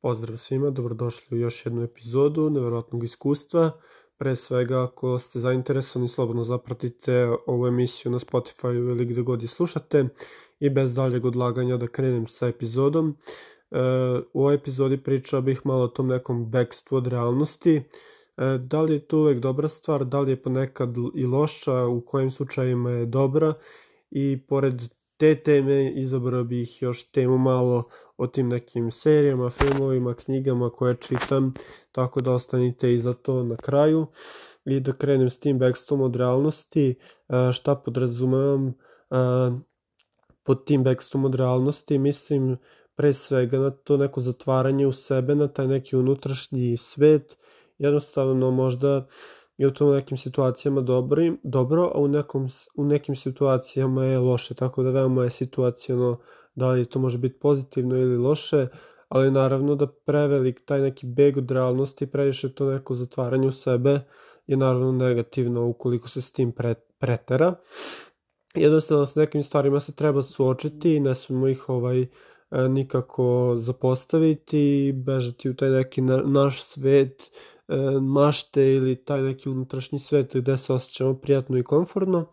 Pozdrav svima, dobrodošli u još jednu epizodu Neverovatnog iskustva. Pre svega, ako ste zainteresovani, slobodno zapratite ovu emisiju na Spotify ili gde god je slušate i bez daljeg odlaganja da krenem sa epizodom. E, u ovoj epizodi pričao bih malo o tom nekom bekstvu od realnosti. E, da li je to uvek dobra stvar, da li je ponekad i loša, u kojim slučajima je dobra i pored te teme izabrao bih još temu malo o tim nekim serijama, filmovima, knjigama koje čitam, tako da ostanite i za to na kraju. I da krenem s tim backstrom od realnosti, e, šta podrazumevam? E, pod tim backstrom od realnosti, mislim pre svega na to neko zatvaranje u sebe, na taj neki unutrašnji svet, jednostavno možda je u tom nekim situacijama dobro, dobro a u, nekom, u nekim situacijama je loše, tako da veoma je situacijano da li to može biti pozitivno ili loše, ali naravno da prevelik taj neki beg od realnosti, previše to neko zatvaranje u sebe je naravno negativno ukoliko se s tim pre, pretera. Jednostavno s nekim stvarima se treba suočiti i ne smemo ih ovaj e, nikako zapostaviti, bežati u taj neki na, naš svet, mašte ili taj neki unutrašnji svet gde se osjećamo prijatno i komfortno.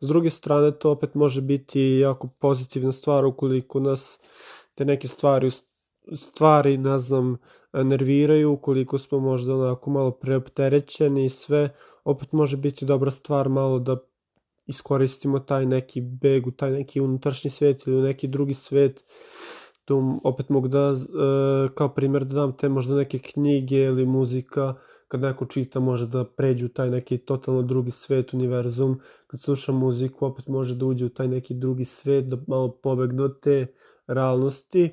S druge strane, to opet može biti jako pozitivna stvar ukoliko nas te neke stvari stvari, ne znam, nerviraju, ukoliko smo možda onako malo preopterećeni i sve, opet može biti dobra stvar malo da iskoristimo taj neki beg u taj neki unutrašnji svet ili u neki drugi svet. Tu opet mogu da, e, kao primjer da dam te možda neke knjige ili muzika, kad neko čita može da pređe u taj neki totalno drugi svet, univerzum, kad sluša muziku opet može da uđe u taj neki drugi svet, da malo pobegne od te realnosti.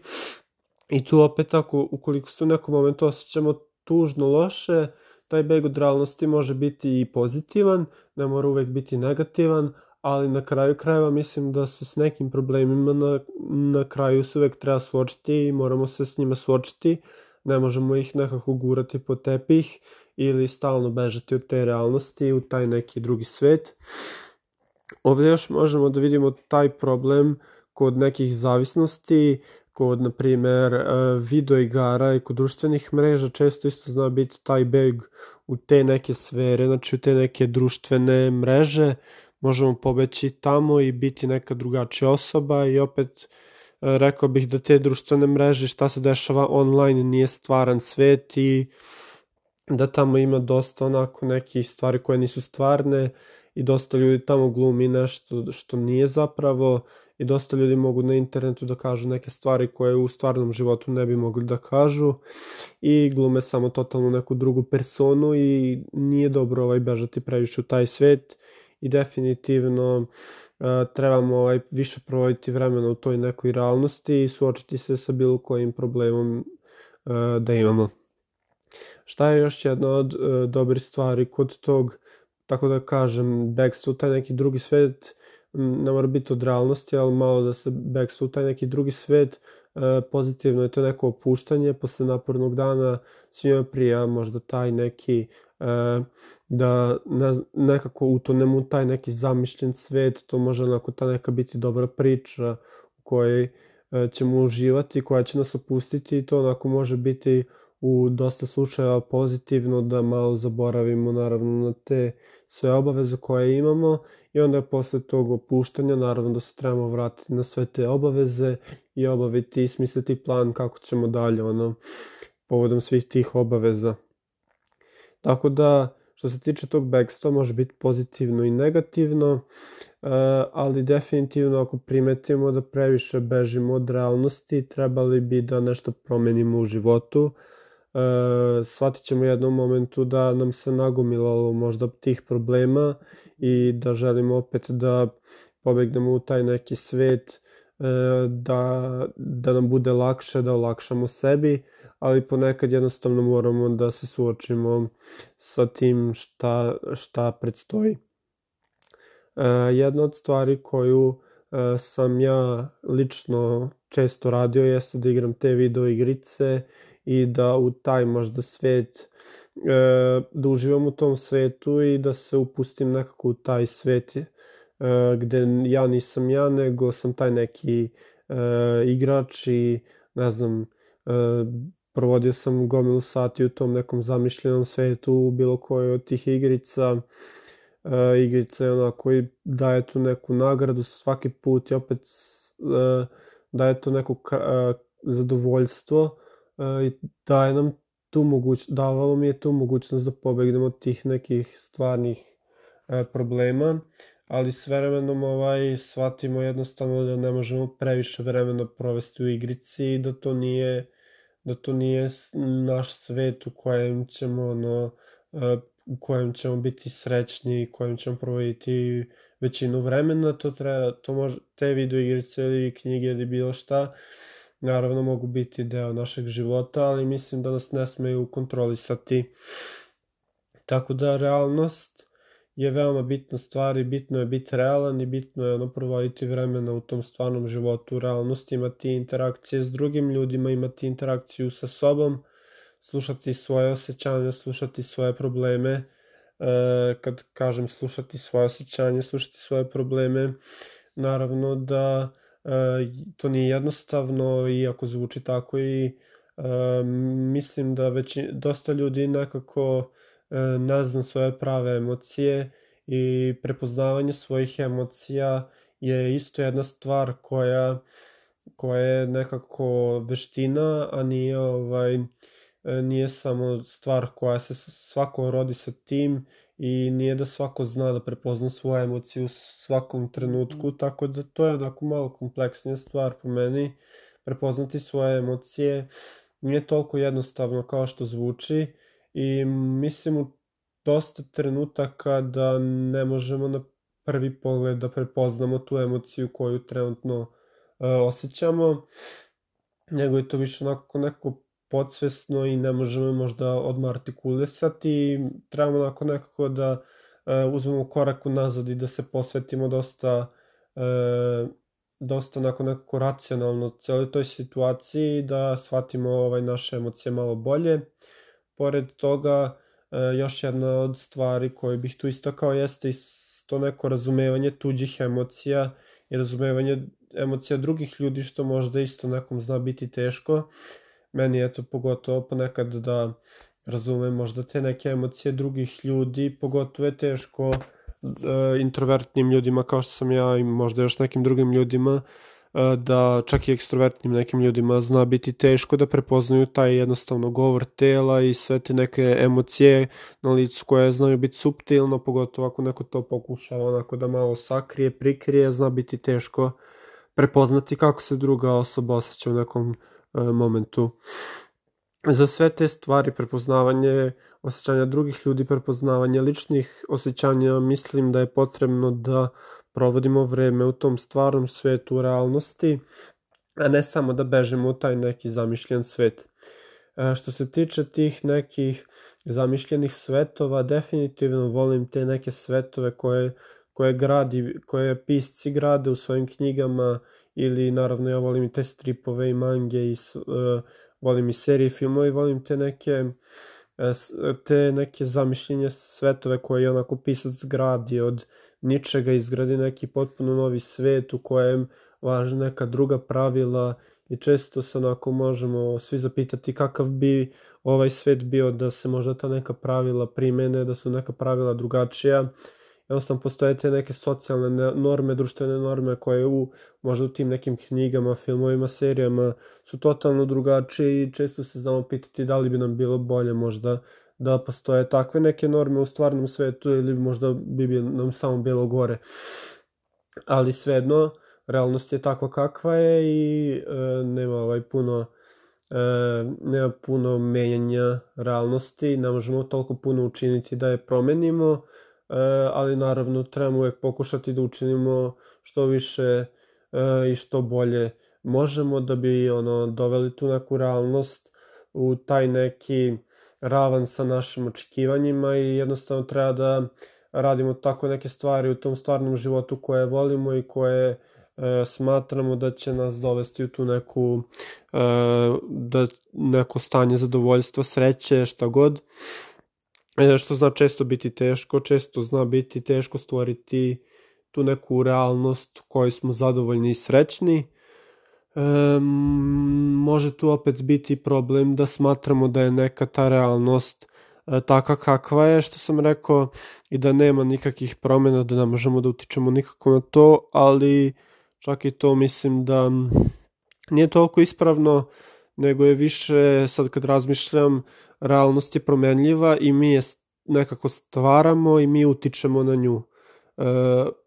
I tu opet ako, ukoliko se u nekom momentu osjećamo tužno, loše, taj beg od realnosti može biti i pozitivan, ne mora uvek biti negativan, ali na kraju krajeva mislim da se s nekim problemima na, na kraju se uvek treba suočiti i moramo se s njima suočiti, ne možemo ih nekako gurati po tepih ili stalno bežati od te realnosti u taj neki drugi svet. Ovde još možemo da vidimo taj problem kod nekih zavisnosti, kod, na primer, e, video igara i kod društvenih mreža često isto zna biti taj beg u te neke sfere, znači u te neke društvene mreže, možemo pobeći tamo i biti neka drugačija osoba i opet e, rekao bih da te društvene mreže, šta se dešava online nije stvaran svet i da tamo ima dosta onako nekih stvari koje nisu stvarne i dosta ljudi tamo glumi nešto što nije zapravo i dosta ljudi mogu na internetu da kažu neke stvari koje u stvarnom životu ne bi mogli da kažu i glume samo totalno neku drugu personu i nije dobro ovaj bežati previše u taj svet i definitivno trebamo ovaj više provoditi vremena u toj nekoj realnosti i suočiti se sa bilo kojim problemom da imamo. Šta je još jedna od uh, dobrih stvari kod tog, tako da kažem, backstreet, u taj neki drugi svet, ne mora biti od realnosti, ali malo da se backstreet, u taj neki drugi svet, pozitivno je to neko opuštanje posle napornog dana, svima prija možda taj neki uh, da ne, nekako utonemo u taj neki zamišljen svet, to može onako ta neka biti dobra priča u kojoj ćemo uživati, koja će nas opustiti i to onako može biti u dosta slučajeva pozitivno da malo zaboravimo naravno na te sve obaveze koje imamo i onda posle tog opuštanja naravno da se trebamo vratiti na sve te obaveze i obaviti i smisliti plan kako ćemo dalje ono povodom svih tih obaveza. Tako da što se tiče tog backstopa može biti pozitivno i negativno, eh, ali definitivno ako primetimo da previše bežimo od realnosti, trebali bi da nešto promenimo u životu, e, shvatit ćemo jednom momentu da nam se nagomilalo možda tih problema i da želimo opet da pobegnemo u taj neki svet, e, da, da nam bude lakše, da olakšamo sebi, ali ponekad jednostavno moramo da se suočimo sa tim šta, šta predstoji. E, jedna od stvari koju e, sam ja lično često radio jeste da igram te video igrice i da u taj možda svet e, da uživam u tom svetu i da se upustim nekako u taj svet e, gde ja nisam ja nego sam taj neki e, igrač i ne znam e, provodio sam gomilu sati u tom nekom zamišljenom svetu u bilo kojoj od tih igrica. E, igrica je ona koji daje tu neku nagradu svaki put i opet e, daje to neko e, zadovoljstvo e, i daje nam tu moguć, davalo mi je tu mogućnost da pobegnemo od tih nekih stvarnih e, problema, ali s vremenom ovaj, shvatimo jednostavno da ne možemo previše vremena provesti u igrici i da to nije da to nije naš svet u kojem ćemo ono, e, u kojem ćemo biti srećni, u kojem ćemo provoditi većinu vremena, to treba, to može, te video igrice ili knjige ili bilo šta, naravno mogu biti deo našeg života, ali mislim da nas ne smeju kontrolisati. Tako da realnost je veoma bitna stvar i bitno je biti realan i bitno je ono provoditi vremena u tom stvarnom životu u realnosti, imati interakcije s drugim ljudima, imati interakciju sa sobom, slušati svoje osjećanja, slušati svoje probleme, e, kad kažem slušati svoje osjećanje, slušati svoje probleme, naravno da e, to nije jednostavno iako zvuči tako i e, mislim da već dosta ljudi nekako ne znam svoje prave emocije i prepoznavanje svojih emocija je isto jedna stvar koja koja je nekako veština, a nije ovaj e, nije samo stvar koja se svako rodi sa tim i nije da svako zna da prepozna svoje emocije u svakom trenutku, mm. tako da to je onako malo kompleksnija stvar po meni. Prepoznati svoje emocije nije toliko jednostavno kao što zvuči i mislim u dosta trenutaka da ne možemo na prvi pogled da prepoznamo tu emociju koju trenutno uh, osjećamo, nego je to više onako nekako podsvesno i ne možemo možda odmah artikulisati trebamo onako nekako da uh, uzmemo korak nazad i da se posvetimo dosta uh, dosta onako nekako racionalno cijeloj toj situaciji da shvatimo ovaj naše emocije malo bolje. Pored toga, e, još jedna od stvari koje bih tu istakao jeste to neko razumevanje tuđih emocija i razumevanje emocija drugih ljudi što možda isto nekom zna biti teško. Meni je to pogotovo ponekad da razumem možda te neke emocije drugih ljudi, pogotovo je teško e, introvertnim ljudima kao što sam ja i možda još nekim drugim ljudima da čak i ekstrovertnim nekim ljudima zna biti teško da prepoznaju taj jednostavno govor tela i sve te neke emocije na licu koje znaju biti subtilno, pogotovo ako neko to pokušava onako da malo sakrije, prikrije, zna biti teško prepoznati kako se druga osoba osjeća u nekom uh, momentu. Za sve te stvari, prepoznavanje osjećanja drugih ljudi, prepoznavanje ličnih osjećanja, mislim da je potrebno da provodimo vreme u tom stvarnom svetu u realnosti, a ne samo da bežemo u taj neki zamišljen svet. E, što se tiče tih nekih zamišljenih svetova, definitivno volim te neke svetove koje, koje, gradi, koje pisci grade u svojim knjigama ili naravno ja volim i te stripove i mange i uh, volim i serije filmove i volim te neke te neke zamišljenje svetove koje je onako pisac gradi od ničega izgradi neki potpuno novi svet u kojem važe neka druga pravila i često se onako možemo svi zapitati kakav bi ovaj svet bio da se možda ta neka pravila primene, da su neka pravila drugačija. Jednostavno postoje te neke socijalne norme, društvene norme koje u, možda u tim nekim knjigama, filmovima, serijama su totalno drugačije i često se znamo pitati da li bi nam bilo bolje možda da postoje takve neke norme u stvarnom svetu ili možda bi nam samo bilo gore. Ali svejedno, realnost je takva kakva je i e, nema ovaj puno e, nema puno menjanja realnosti, ne možemo toliko puno učiniti da je promenimo, e, ali naravno trebamo uvek pokušati da učinimo što više e, i što bolje možemo da bi ono doveli tu neku realnost u taj neki ravan sa našim očekivanjima i jednostavno treba da radimo tako neke stvari u tom stvarnom životu koje volimo i koje e, smatramo da će nas dovesti u tu neku e, da neko stanje zadovoljstva, sreće, šta god. E, što zna često biti teško, često zna biti teško stvoriti tu neku realnost kojoj smo zadovoljni i srećni. E, može tu opet biti problem da smatramo da je neka ta realnost e, taka kakva je, što sam rekao, i da nema nikakvih promjena, da ne možemo da utičemo nikako na to, ali čak i to mislim da nije toliko ispravno, nego je više, sad kad razmišljam, realnost je promenljiva i mi je nekako stvaramo i mi utičemo na nju. E,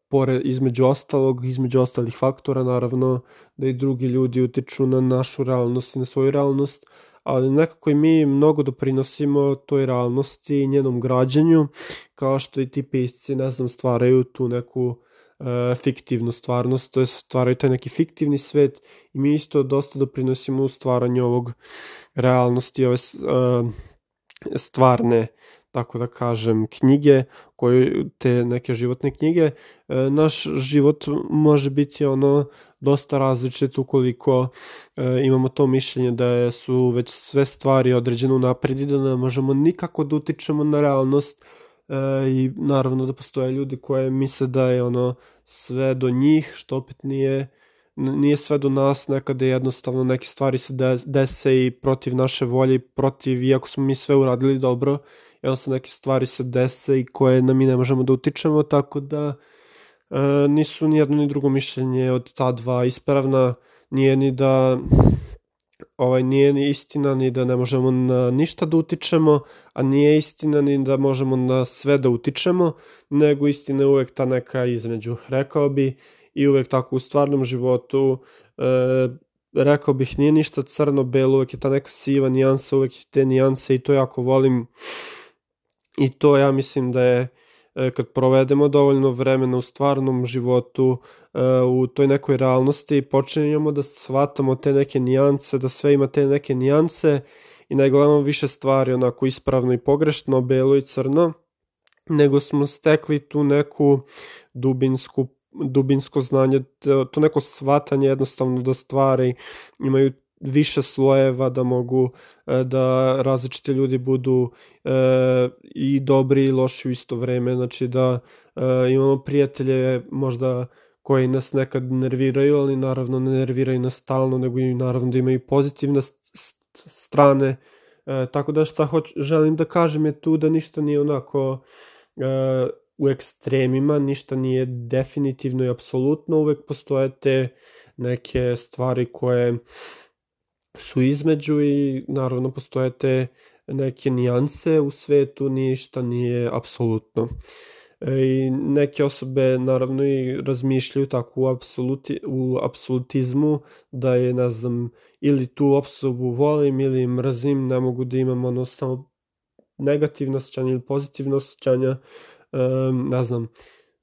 pored, između ostalog, između ostalih faktora, naravno, da i drugi ljudi utiču na našu realnost i na svoju realnost, ali nekako i mi mnogo doprinosimo toj realnosti i njenom građanju, kao što i ti pisci, ne znam, stvaraju tu neku e, fiktivnu stvarnost, to je stvaraju taj neki fiktivni svet i mi isto dosta doprinosimo u stvaranju ovog realnosti, ove e, stvarne tako da kažem, knjige, koje, te neke životne knjige, e, naš život može biti ono dosta različit ukoliko e, imamo to mišljenje da su već sve stvari određene napred i da ne možemo nikako da utičemo na realnost e, i naravno da postoje ljudi koje misle da je ono sve do njih, što opet nije nije sve do nas, nekada jednostavno neke stvari se dese i protiv naše volje protiv, iako smo mi sve uradili dobro, jednostavno neke stvari se dese i koje na mi ne možemo da utičemo, tako da e, nisu ni jedno ni drugo mišljenje od ta dva ispravna, nije ni da ovaj nije ni istina ni da ne možemo na ništa da utičemo, a nije istina ni da možemo na sve da utičemo, nego istina je uvek ta neka između. Rekao bi i uvek tako u stvarnom životu e, rekao bih nije ništa crno-belo, uvek je ta neka siva nijansa, uvek te nijanse i to jako volim. I to ja mislim da je e, kad provedemo dovoljno vremena u stvarnom životu, e, u toj nekoj realnosti, počinjemo da shvatamo te neke nijance, da sve ima te neke nijance i ne gledamo više stvari onako ispravno i pogrešno, belo i crno, nego smo stekli tu neku dubinsku dubinsko znanje, to neko shvatanje jednostavno da stvari imaju više slojeva da mogu e, da različite ljudi budu e, i dobri i loši u isto vreme, znači da e, imamo prijatelje možda koji nas nekad nerviraju, ali naravno ne nerviraju nas stalno, nego i naravno da imaju pozitivne strane, tako da šta hoć, želim da kažem je tu da ništa nije onako u ekstremima, ništa nije definitivno i apsolutno, uvek postoje te neke stvari koje su između i naravno postoje te neke nijanse u svetu, ništa nije apsolutno. E, I neke osobe naravno i razmišljaju tako u, apsoluti, u apsolutizmu da je, ne znam, ili tu osobu volim ili mrzim, ne mogu da imam ono samo negativno osjećanje ili pozitivno osjećanja, um, ne znam,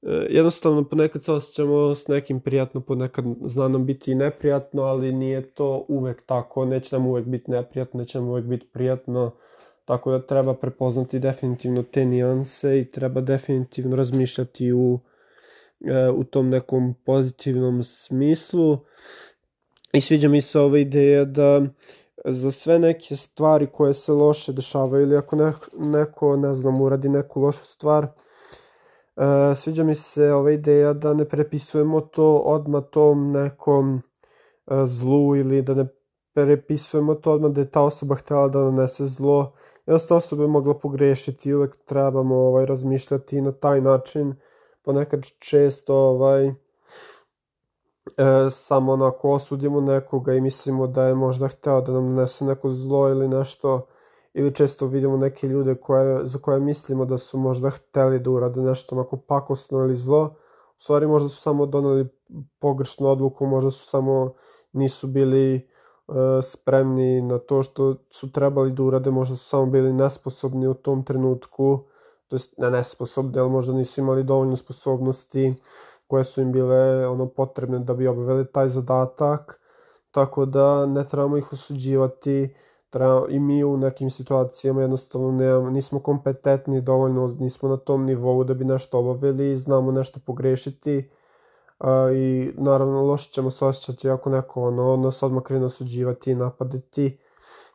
E, jednostavno ponekad se osjećamo s nekim prijatno, ponekad zna nam biti i neprijatno, ali nije to uvek tako, neće nam uvek biti neprijatno, neće nam uvek biti prijatno, tako da treba prepoznati definitivno te nijanse i treba definitivno razmišljati u, e, u tom nekom pozitivnom smislu. I sviđa mi se ova ideja da za sve neke stvari koje se loše dešavaju ili ako neko, ne znam, uradi neku lošu stvar, sviđa mi se ova ideja da ne prepisujemo to odmah tom nekom e, zlu ili da ne prepisujemo to odmah da je ta osoba htjela da nanese zlo. Jednostavno osoba je mogla pogrešiti i uvek trebamo ovaj, razmišljati na taj način. Ponekad često ovaj, e, samo onako osudimo nekoga i mislimo da je možda hteo da nam nanese neko zlo ili nešto ili često vidimo neke ljude koje, za koje mislimo da su možda hteli da urade nešto onako pakosno ili zlo, u stvari možda su samo doneli pogrešnu odluku, možda su samo nisu bili uh, spremni na to što su trebali da urade, možda su samo bili nesposobni u tom trenutku, to jest ne nesposobni, ali možda nisu imali dovoljno sposobnosti koje su im bile ono potrebne da bi obavili taj zadatak, tako da ne trebamo ih osuđivati, treba, i mi u nekim situacijama jednostavno ne, nismo kompetentni dovoljno, nismo na tom nivou da bi nešto obavili, znamo nešto pogrešiti a, i naravno loše ćemo se osjećati ako neko ono, nas odmah krene osuđivati i napadati,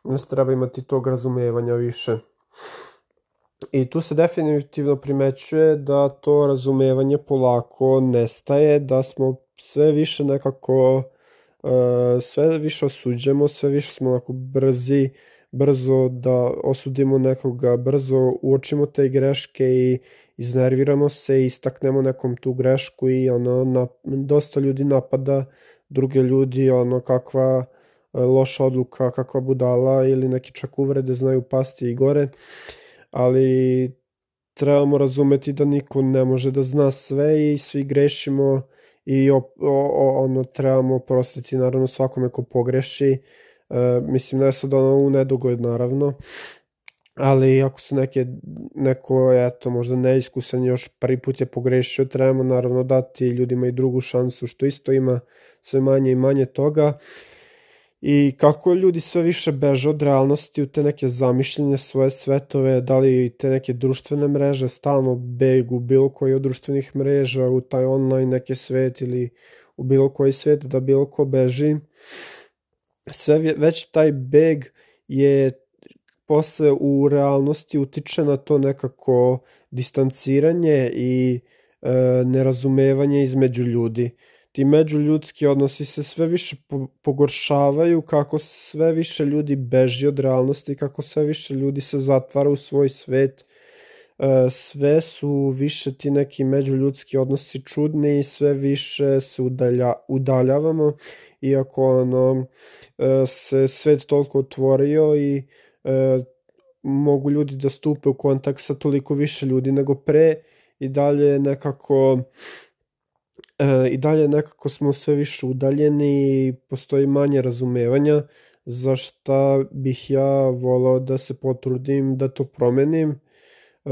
nas treba imati tog razumevanja više. I tu se definitivno primećuje da to razumevanje polako nestaje, da smo sve više nekako sve više osuđemo, sve više smo onako brzi, brzo da osudimo nekoga, brzo uočimo te greške i iznerviramo se i istaknemo nekom tu grešku i ono, na, dosta ljudi napada druge ljudi, ono, kakva e, loša odluka, kakva budala ili neki čak uvrede znaju pasti i gore, ali trebamo razumeti da niko ne može da zna sve i svi grešimo i o, o, ono trebamo prostiti naravno svakome ko pogreši e, mislim ne sad ono u nedogled naravno ali ako su neke, neko, eto, možda neiskusan još prvi put je pogrešio, trebamo naravno dati ljudima i drugu šansu, što isto ima sve manje i manje toga. I kako ljudi sve više beže od realnosti u te neke zamišljenje svoje svetove, da li te neke društvene mreže stalno begu bilo koji od društvenih mreža u taj online neki svet ili u bilo koji svet da bilo ko beži. Sve već taj beg je posle u realnosti utiče na to nekako distanciranje i e, nerazumevanje između ljudi. Ti međuljudski odnosi se sve više pogoršavaju kako sve više ljudi beži od realnosti, kako sve više ljudi se zatvara u svoj svet, e, sve su više ti neki međuljudski odnosi čudni i sve više se udalja, udaljavamo, iako ono, e, se svet toliko otvorio i e, mogu ljudi da stupe u kontakt sa toliko više ljudi nego pre i dalje nekako e, i dalje nekako smo sve više udaljeni i postoji manje razumevanja za šta bih ja volao da se potrudim da to promenim. E,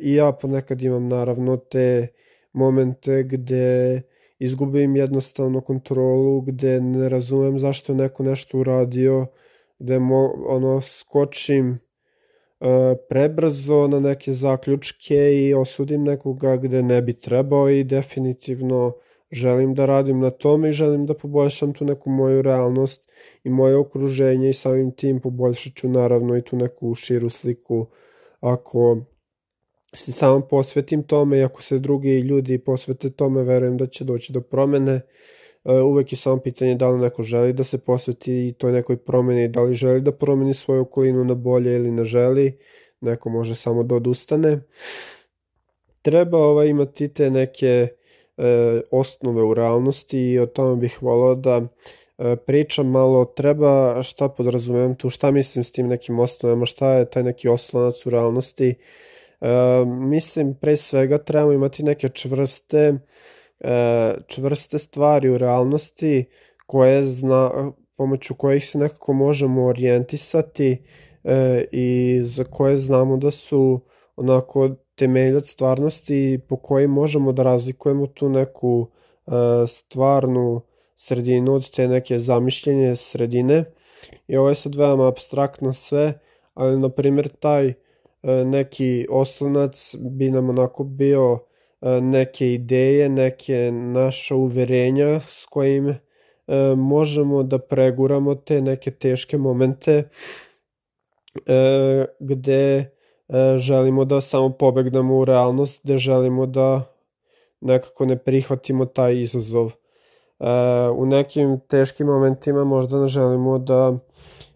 i ja ponekad imam naravno te momente gde izgubim jednostavno kontrolu, gde ne razumem zašto neko nešto uradio, gde mo, ono, skočim prebrzo na neke zaključke i osudim nekoga gde ne bi trebao i definitivno želim da radim na tome i želim da poboljšam tu neku moju realnost i moje okruženje i samim tim poboljšat ću naravno i tu neku širu sliku ako se samo posvetim tome i ako se drugi ljudi posvete tome, verujem da će doći do promene. E, uvek je samo pitanje da li neko želi da se posveti toj nekoj promeni, da li želi da promeni svoju okolinu na bolje ili ne želi, neko može samo da odustane. Treba ovaj, imati te neke e, osnove u realnosti i o tome bih volao da e, pričam malo, treba šta podrazumijem tu, šta mislim s tim nekim osnovama, šta je taj neki oslonac u realnosti. E, mislim, pre svega trebamo imati neke čvrste E, čvrste stvari u realnosti koje zna, pomoću kojih se nekako možemo orijentisati e, i za koje znamo da su onako temeljac stvarnosti po kojim možemo da razlikujemo tu neku e, stvarnu sredinu od te neke zamišljenje sredine. I ovo je sad veoma abstraktno sve, ali na primjer taj e, neki oslonac bi nam onako bio neke ideje, neke naša uverenja s kojim e, možemo da preguramo te neke teške momente e, gde želimo da samo pobegnemo u realnost, gde želimo da nekako ne prihvatimo taj izazov. U nekim teškim momentima možda ne želimo da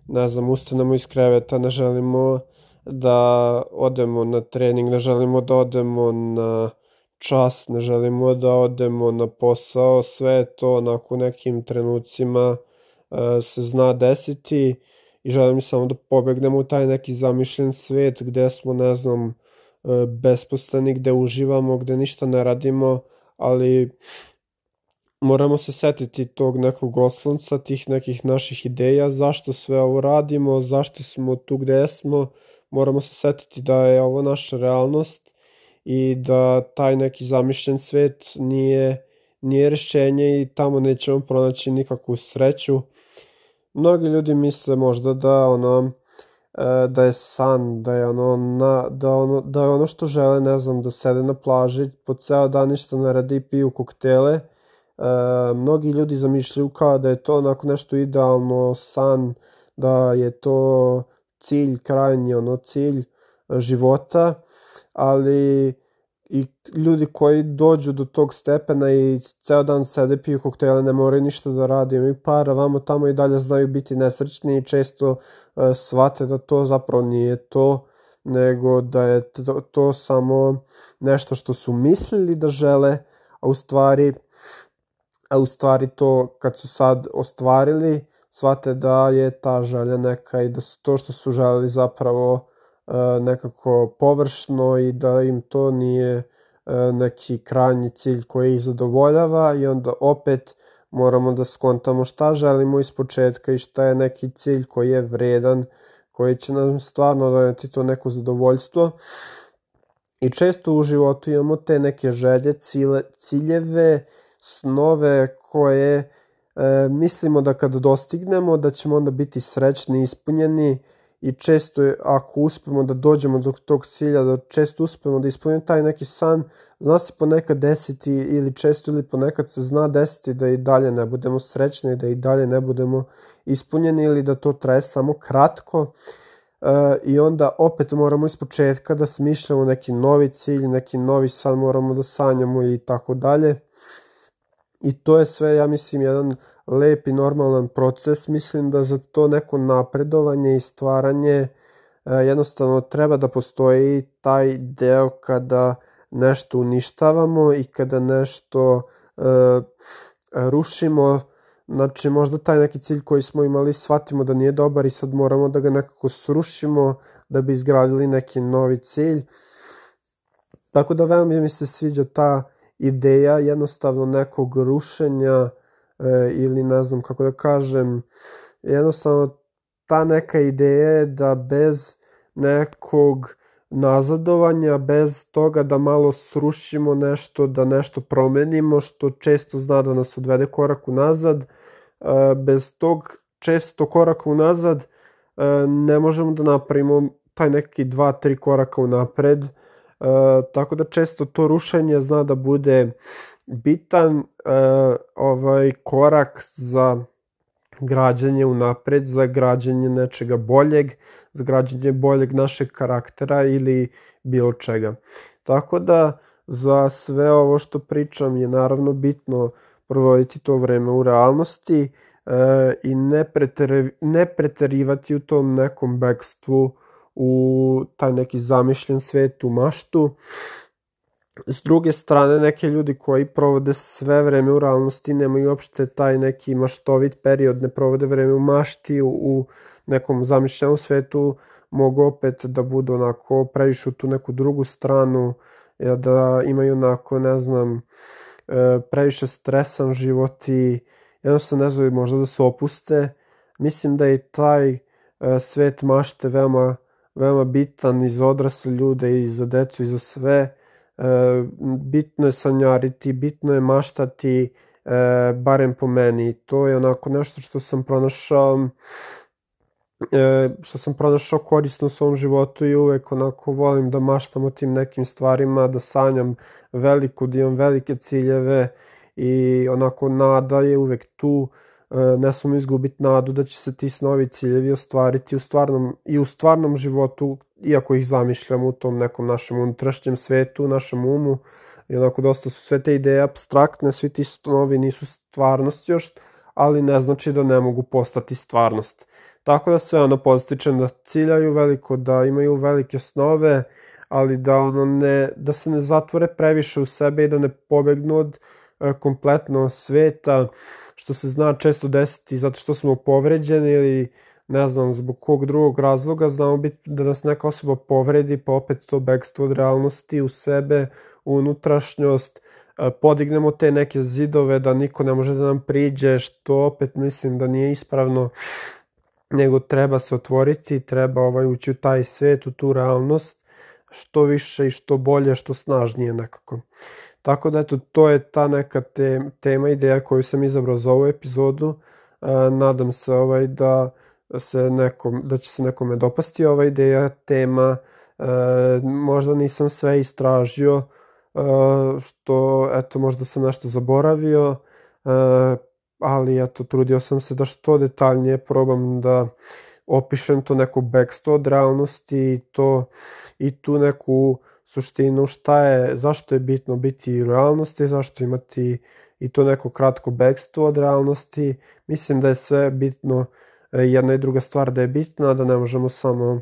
ne znam, ustanemo iz kreveta, ne želimo da odemo na trening, ne želimo da odemo na čas, ne želimo da odemo na posao, sve to onako nekim trenucima uh, se zna desiti i želim samo da pobegnemo u taj neki zamišljen svet gde smo, ne znam, uh, besposleni, gde uživamo, gde ništa ne radimo, ali moramo se setiti tog nekog oslonca, tih nekih naših ideja, zašto sve ovo radimo, zašto smo tu gde smo, moramo se setiti da je ovo naša realnost i da taj neki zamišljen svet nije, nije rešenje i tamo nećemo pronaći nikakvu sreću. Mnogi ljudi misle možda da ono e, da je san, da je ono, na, da, ono, da je ono što žele, ne znam, da sede na plaži po ceo dan ništa ne radi i piju koktele. E, mnogi ljudi zamišljaju kao da je to onako nešto idealno, san, da je to cilj, krajnji ono cilj života ali i ljudi koji dođu do tog stepena i ceo dan sede piju koktele, ne moraju ništa da rade, imaju para, vamo tamo i dalje znaju biti nesrećni i često uh, shvate da to zapravo nije to, nego da je to, to samo nešto što su mislili da žele, a u stvari, a u stvari to kad su sad ostvarili, shvate da je ta želja neka i da su to što su želeli zapravo nekako površno i da im to nije e, neki krajnji cilj koji ih zadovoljava i onda opet moramo da skontamo šta želimo iz početka i šta je neki cilj koji je vredan, koji će nam stvarno doneti to neko zadovoljstvo. I često u životu imamo te neke želje, cile, ciljeve, snove koje e, mislimo da kad dostignemo da ćemo onda biti srećni, ispunjeni, i često je, ako uspemo da dođemo do tog cilja, da često uspemo da ispunimo taj neki san, zna se ponekad desiti ili često ili ponekad se zna desiti da i dalje ne budemo srećni, da i dalje ne budemo ispunjeni ili da to traje samo kratko e, i onda opet moramo iz početka da smišljamo neki novi cilj, neki novi san moramo da sanjamo i tako dalje. I to je sve, ja mislim, jedan lep i normalan proces. Mislim da za to neko napredovanje i stvaranje e, jednostavno treba da postoji taj deo kada nešto uništavamo i kada nešto e, rušimo, znači možda taj neki cilj koji smo imali shvatimo da nije dobar i sad moramo da ga nekako srušimo da bi izgradili neki novi cilj. Tako da veoma mi se sviđa ta ideja jednostavno nekog rušenja e, ili ne znam kako da kažem, jednostavno ta neka ideja je da bez nekog nazadovanja, bez toga da malo srušimo nešto, da nešto promenimo, što često zna da nas odvede korak unazad, e, bez tog često koraka unazad e, ne možemo da napravimo taj neki dva, tri koraka unapred, E, tako da često to rušenje zna da bude bitan e, ovaj korak za građanje unapred, za građanje nečega boljeg, za građanje boljeg našeg karaktera ili bilo čega. Tako da za sve ovo što pričam je naravno bitno provoditi to vreme u realnosti e, i ne, preter, ne preterivati u tom nekom bekstvu u taj neki zamišljen svet, u maštu. S druge strane, neke ljudi koji provode sve vreme u realnosti nemaju uopšte taj neki maštovit period, ne provode vreme u mašti, u, u nekom zamišljenom svetu, mogu opet da budu onako previše u tu neku drugu stranu, da imaju onako, ne znam, e, previše stresan život i jednostavno ne znam, možda da se opuste. Mislim da je taj e, svet mašte veoma veoma bitan i za odrasle ljude i za decu i za sve. E, bitno je sanjariti, bitno je maštati, e, barem po meni. To je onako nešto što sam pronašao e, što sam pronašao korisno u svom životu i uvek onako volim da maštam o tim nekim stvarima, da sanjam veliku, da imam velike ciljeve i onako nada je uvek tu. E, ne smemo izgubiti nadu da će se ti snovi ciljevi ostvariti u stvarnom, i u stvarnom životu, iako ih zamišljamo u tom nekom našem unutrašnjem svetu, našem umu, i onako dosta su sve te ideje abstraktne, svi ti snovi nisu stvarnost još, ali ne znači da ne mogu postati stvarnost. Tako da sve ono postičem da ciljaju veliko, da imaju velike snove, ali da ono ne, da se ne zatvore previše u sebe i da ne pobegnu od e, kompletno sveta, što se zna često desiti zato što smo povređeni ili ne znam, zbog kog drugog razloga, znamo biti da nas neka osoba povredi, pa opet to bekstvo od realnosti u sebe, u unutrašnjost, e, podignemo te neke zidove da niko ne može da nam priđe, što opet mislim da nije ispravno, nego treba se otvoriti, treba ovaj ući u taj svet, u tu realnost, što više i što bolje, što snažnije nekako. Tako da eto, to je ta neka te, tema, ideja koju sam izabrao za ovu epizodu. E, nadam se ovaj da se nekom, da će se nekome dopasti ova ideja, tema. E, možda nisam sve istražio, e, što eto možda sam nešto zaboravio, e, ali eto trudio sam se da što detaljnije probam da opišem to neko bekstvo od realnosti i to i tu neku suštinu šta je, zašto je bitno biti u realnosti, zašto imati i to neko kratko bekstvo od realnosti. Mislim da je sve bitno, e, jedna i druga stvar da je bitna, da ne možemo samo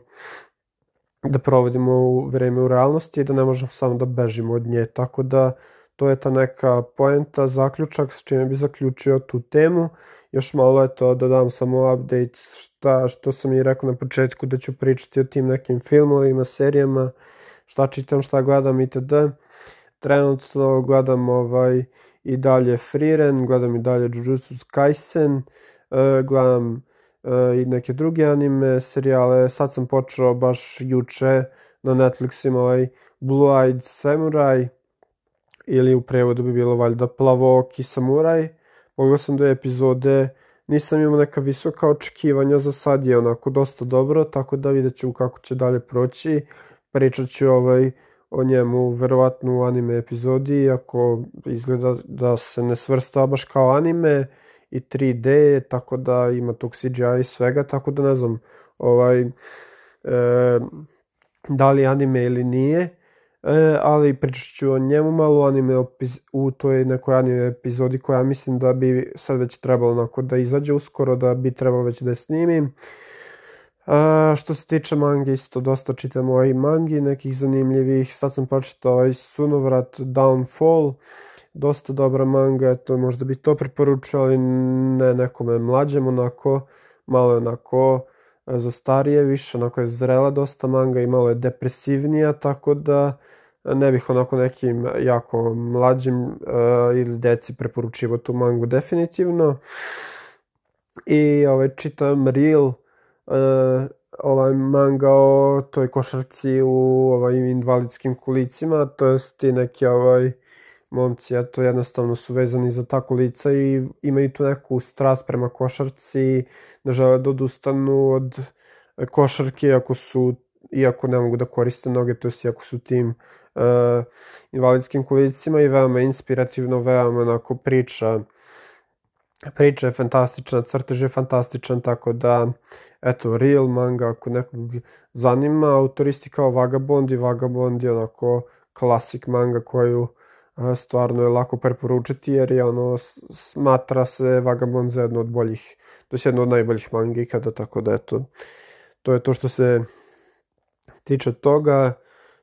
da provodimo vreme u realnosti i da ne možemo samo da bežimo od nje. Tako da to je ta neka poenta, zaključak s čime bi zaključio tu temu. Još malo je to da dam samo update šta, što sam i rekao na početku da ću pričati o tim nekim filmovima, serijama, šta čitam, šta gledam itd. Trenutno gledam ovaj i dalje Frieren, gledam i dalje Jujutsu Kaisen, uh, gledam i neke druge anime serijale. Sad sam počeo baš juče na Netflixima ovaj Blue Eyed Samurai ili u prevodu bi bilo valjda Plavoki Samuraj. Pogledao sam dve epizode, nisam imao neka visoka očekivanja, za sad je onako dosta dobro, tako da vidjet ću kako će dalje proći. Pričat ću ovaj, o njemu verovatno u anime epizodi, ako izgleda da se ne svrsta baš kao anime i 3D, tako da ima tog CGI i svega, tako da ne znam ovaj, e, da li anime ili nije, e, ali pričat ću o njemu malo anime u toj nekoj anime epizodi koja mislim da bi sad već trebalo onako da izađe uskoro, da bi trebalo već da je snimim. A, što se tiče mange, isto dosta čitam ovaj mangi, nekih zanimljivih. Sad sam pročitao ovaj Sunovrat Downfall, dosta dobra manga, eto, možda bi to preporučio, ali ne nekome mlađem, onako, malo je onako za starije, više onako je zrela dosta manga i malo je depresivnija, tako da ne bih onako nekim jako mlađim uh, ili deci preporučivo tu mangu definitivno. I ovaj, čitam Real, uh, ovaj manga o toj košarci u ovaj invalidskim kulicima, to jest ti neki ovaj momci, eto, jednostavno su vezani za ta kolica i imaju tu neku strast prema košarci, ne žele da odustanu od košarke, iako su, iako ne mogu da koriste noge, to jest iako su tim uh, invalidskim kolicima i veoma inspirativno, veoma onako priča priča je fantastična, crtež je fantastičan, tako da, eto, real manga, ako nekog zanima, autoristi kao Vagabond i Vagabond je onako klasik manga koju stvarno je lako preporučiti jer je ono smatra se Vagabond za jedno od boljih, to je jedno od najboljih manga ikada, tako da eto, to je to što se tiče toga,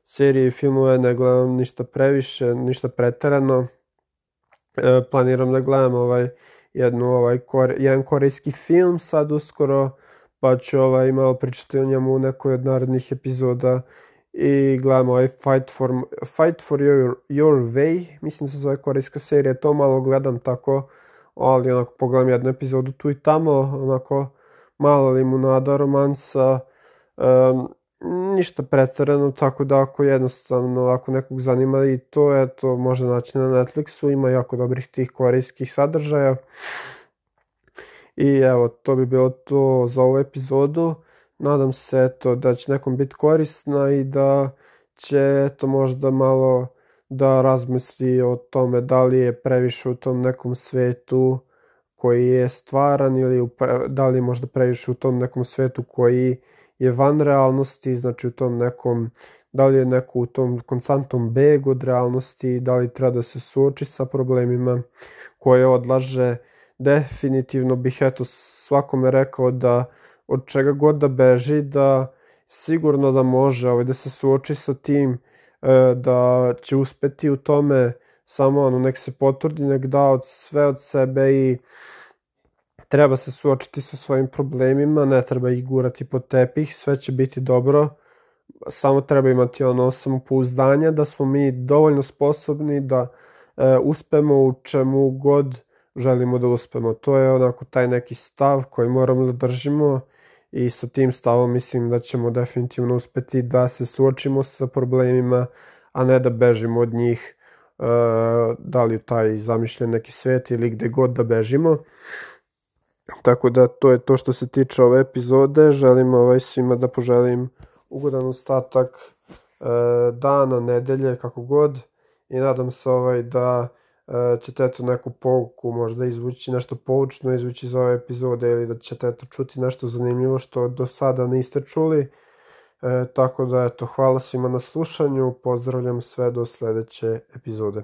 serije i filmove ne gledam ništa previše, ništa preterano, e, planiram da gledam ovaj jednu, ovaj, jedan korejski film sad uskoro, pa ću ovaj, malo pričati o njemu u nekoj od narednih epizoda i gledam ovaj Fight for, Fight for your, your Way, mislim da se zove korejska serija, to malo gledam tako, ali onako pogledam jednu epizodu tu i tamo, onako malo limunada, romansa, um, ništa pretarano, tako da ako jednostavno, ako nekog zanima i to, eto, može naći na Netflixu, ima jako dobrih tih korejskih sadržaja. I evo, to bi bilo to za ovu epizodu. Nadam se, eto, da će nekom biti korisna i da će, eto, možda malo da razmisli o tome da li je previše u tom nekom svetu koji je stvaran ili da li je možda previše u tom nekom svetu koji je van realnosti, znači u tom nekom, da li je neko u tom konstantnom begu od realnosti, da li treba da se suoči sa problemima koje odlaže, definitivno bih eto svakome rekao da od čega god da beži, da sigurno da može ovaj, da se suoči sa tim, e, da će uspeti u tome, samo ono, nek se potrudi, nek da od sve od sebe i treba se suočiti sa svojim problemima, ne treba ih gurati pod tepih, sve će biti dobro, samo treba imati ono samopouzdanje da smo mi dovoljno sposobni da e, uspemo u čemu god želimo da uspemo. To je onako taj neki stav koji moramo da držimo i sa tim stavom mislim da ćemo definitivno uspeti da se suočimo sa problemima, a ne da bežimo od njih, e, da li taj zamišljen neki svet ili gde god da bežimo. Tako da to je to što se tiče ove epizode. Želim ovaj svima da poželim ugodan ostatak e, dana, nedelje, kako god. I nadam se ovaj da ćete eto neku pouku možda izvući nešto poučno izvući iz ove epizode ili da ćete eto čuti nešto zanimljivo što do sada niste čuli. E, tako da, eto, hvala svima na slušanju, pozdravljam sve do sledeće epizode.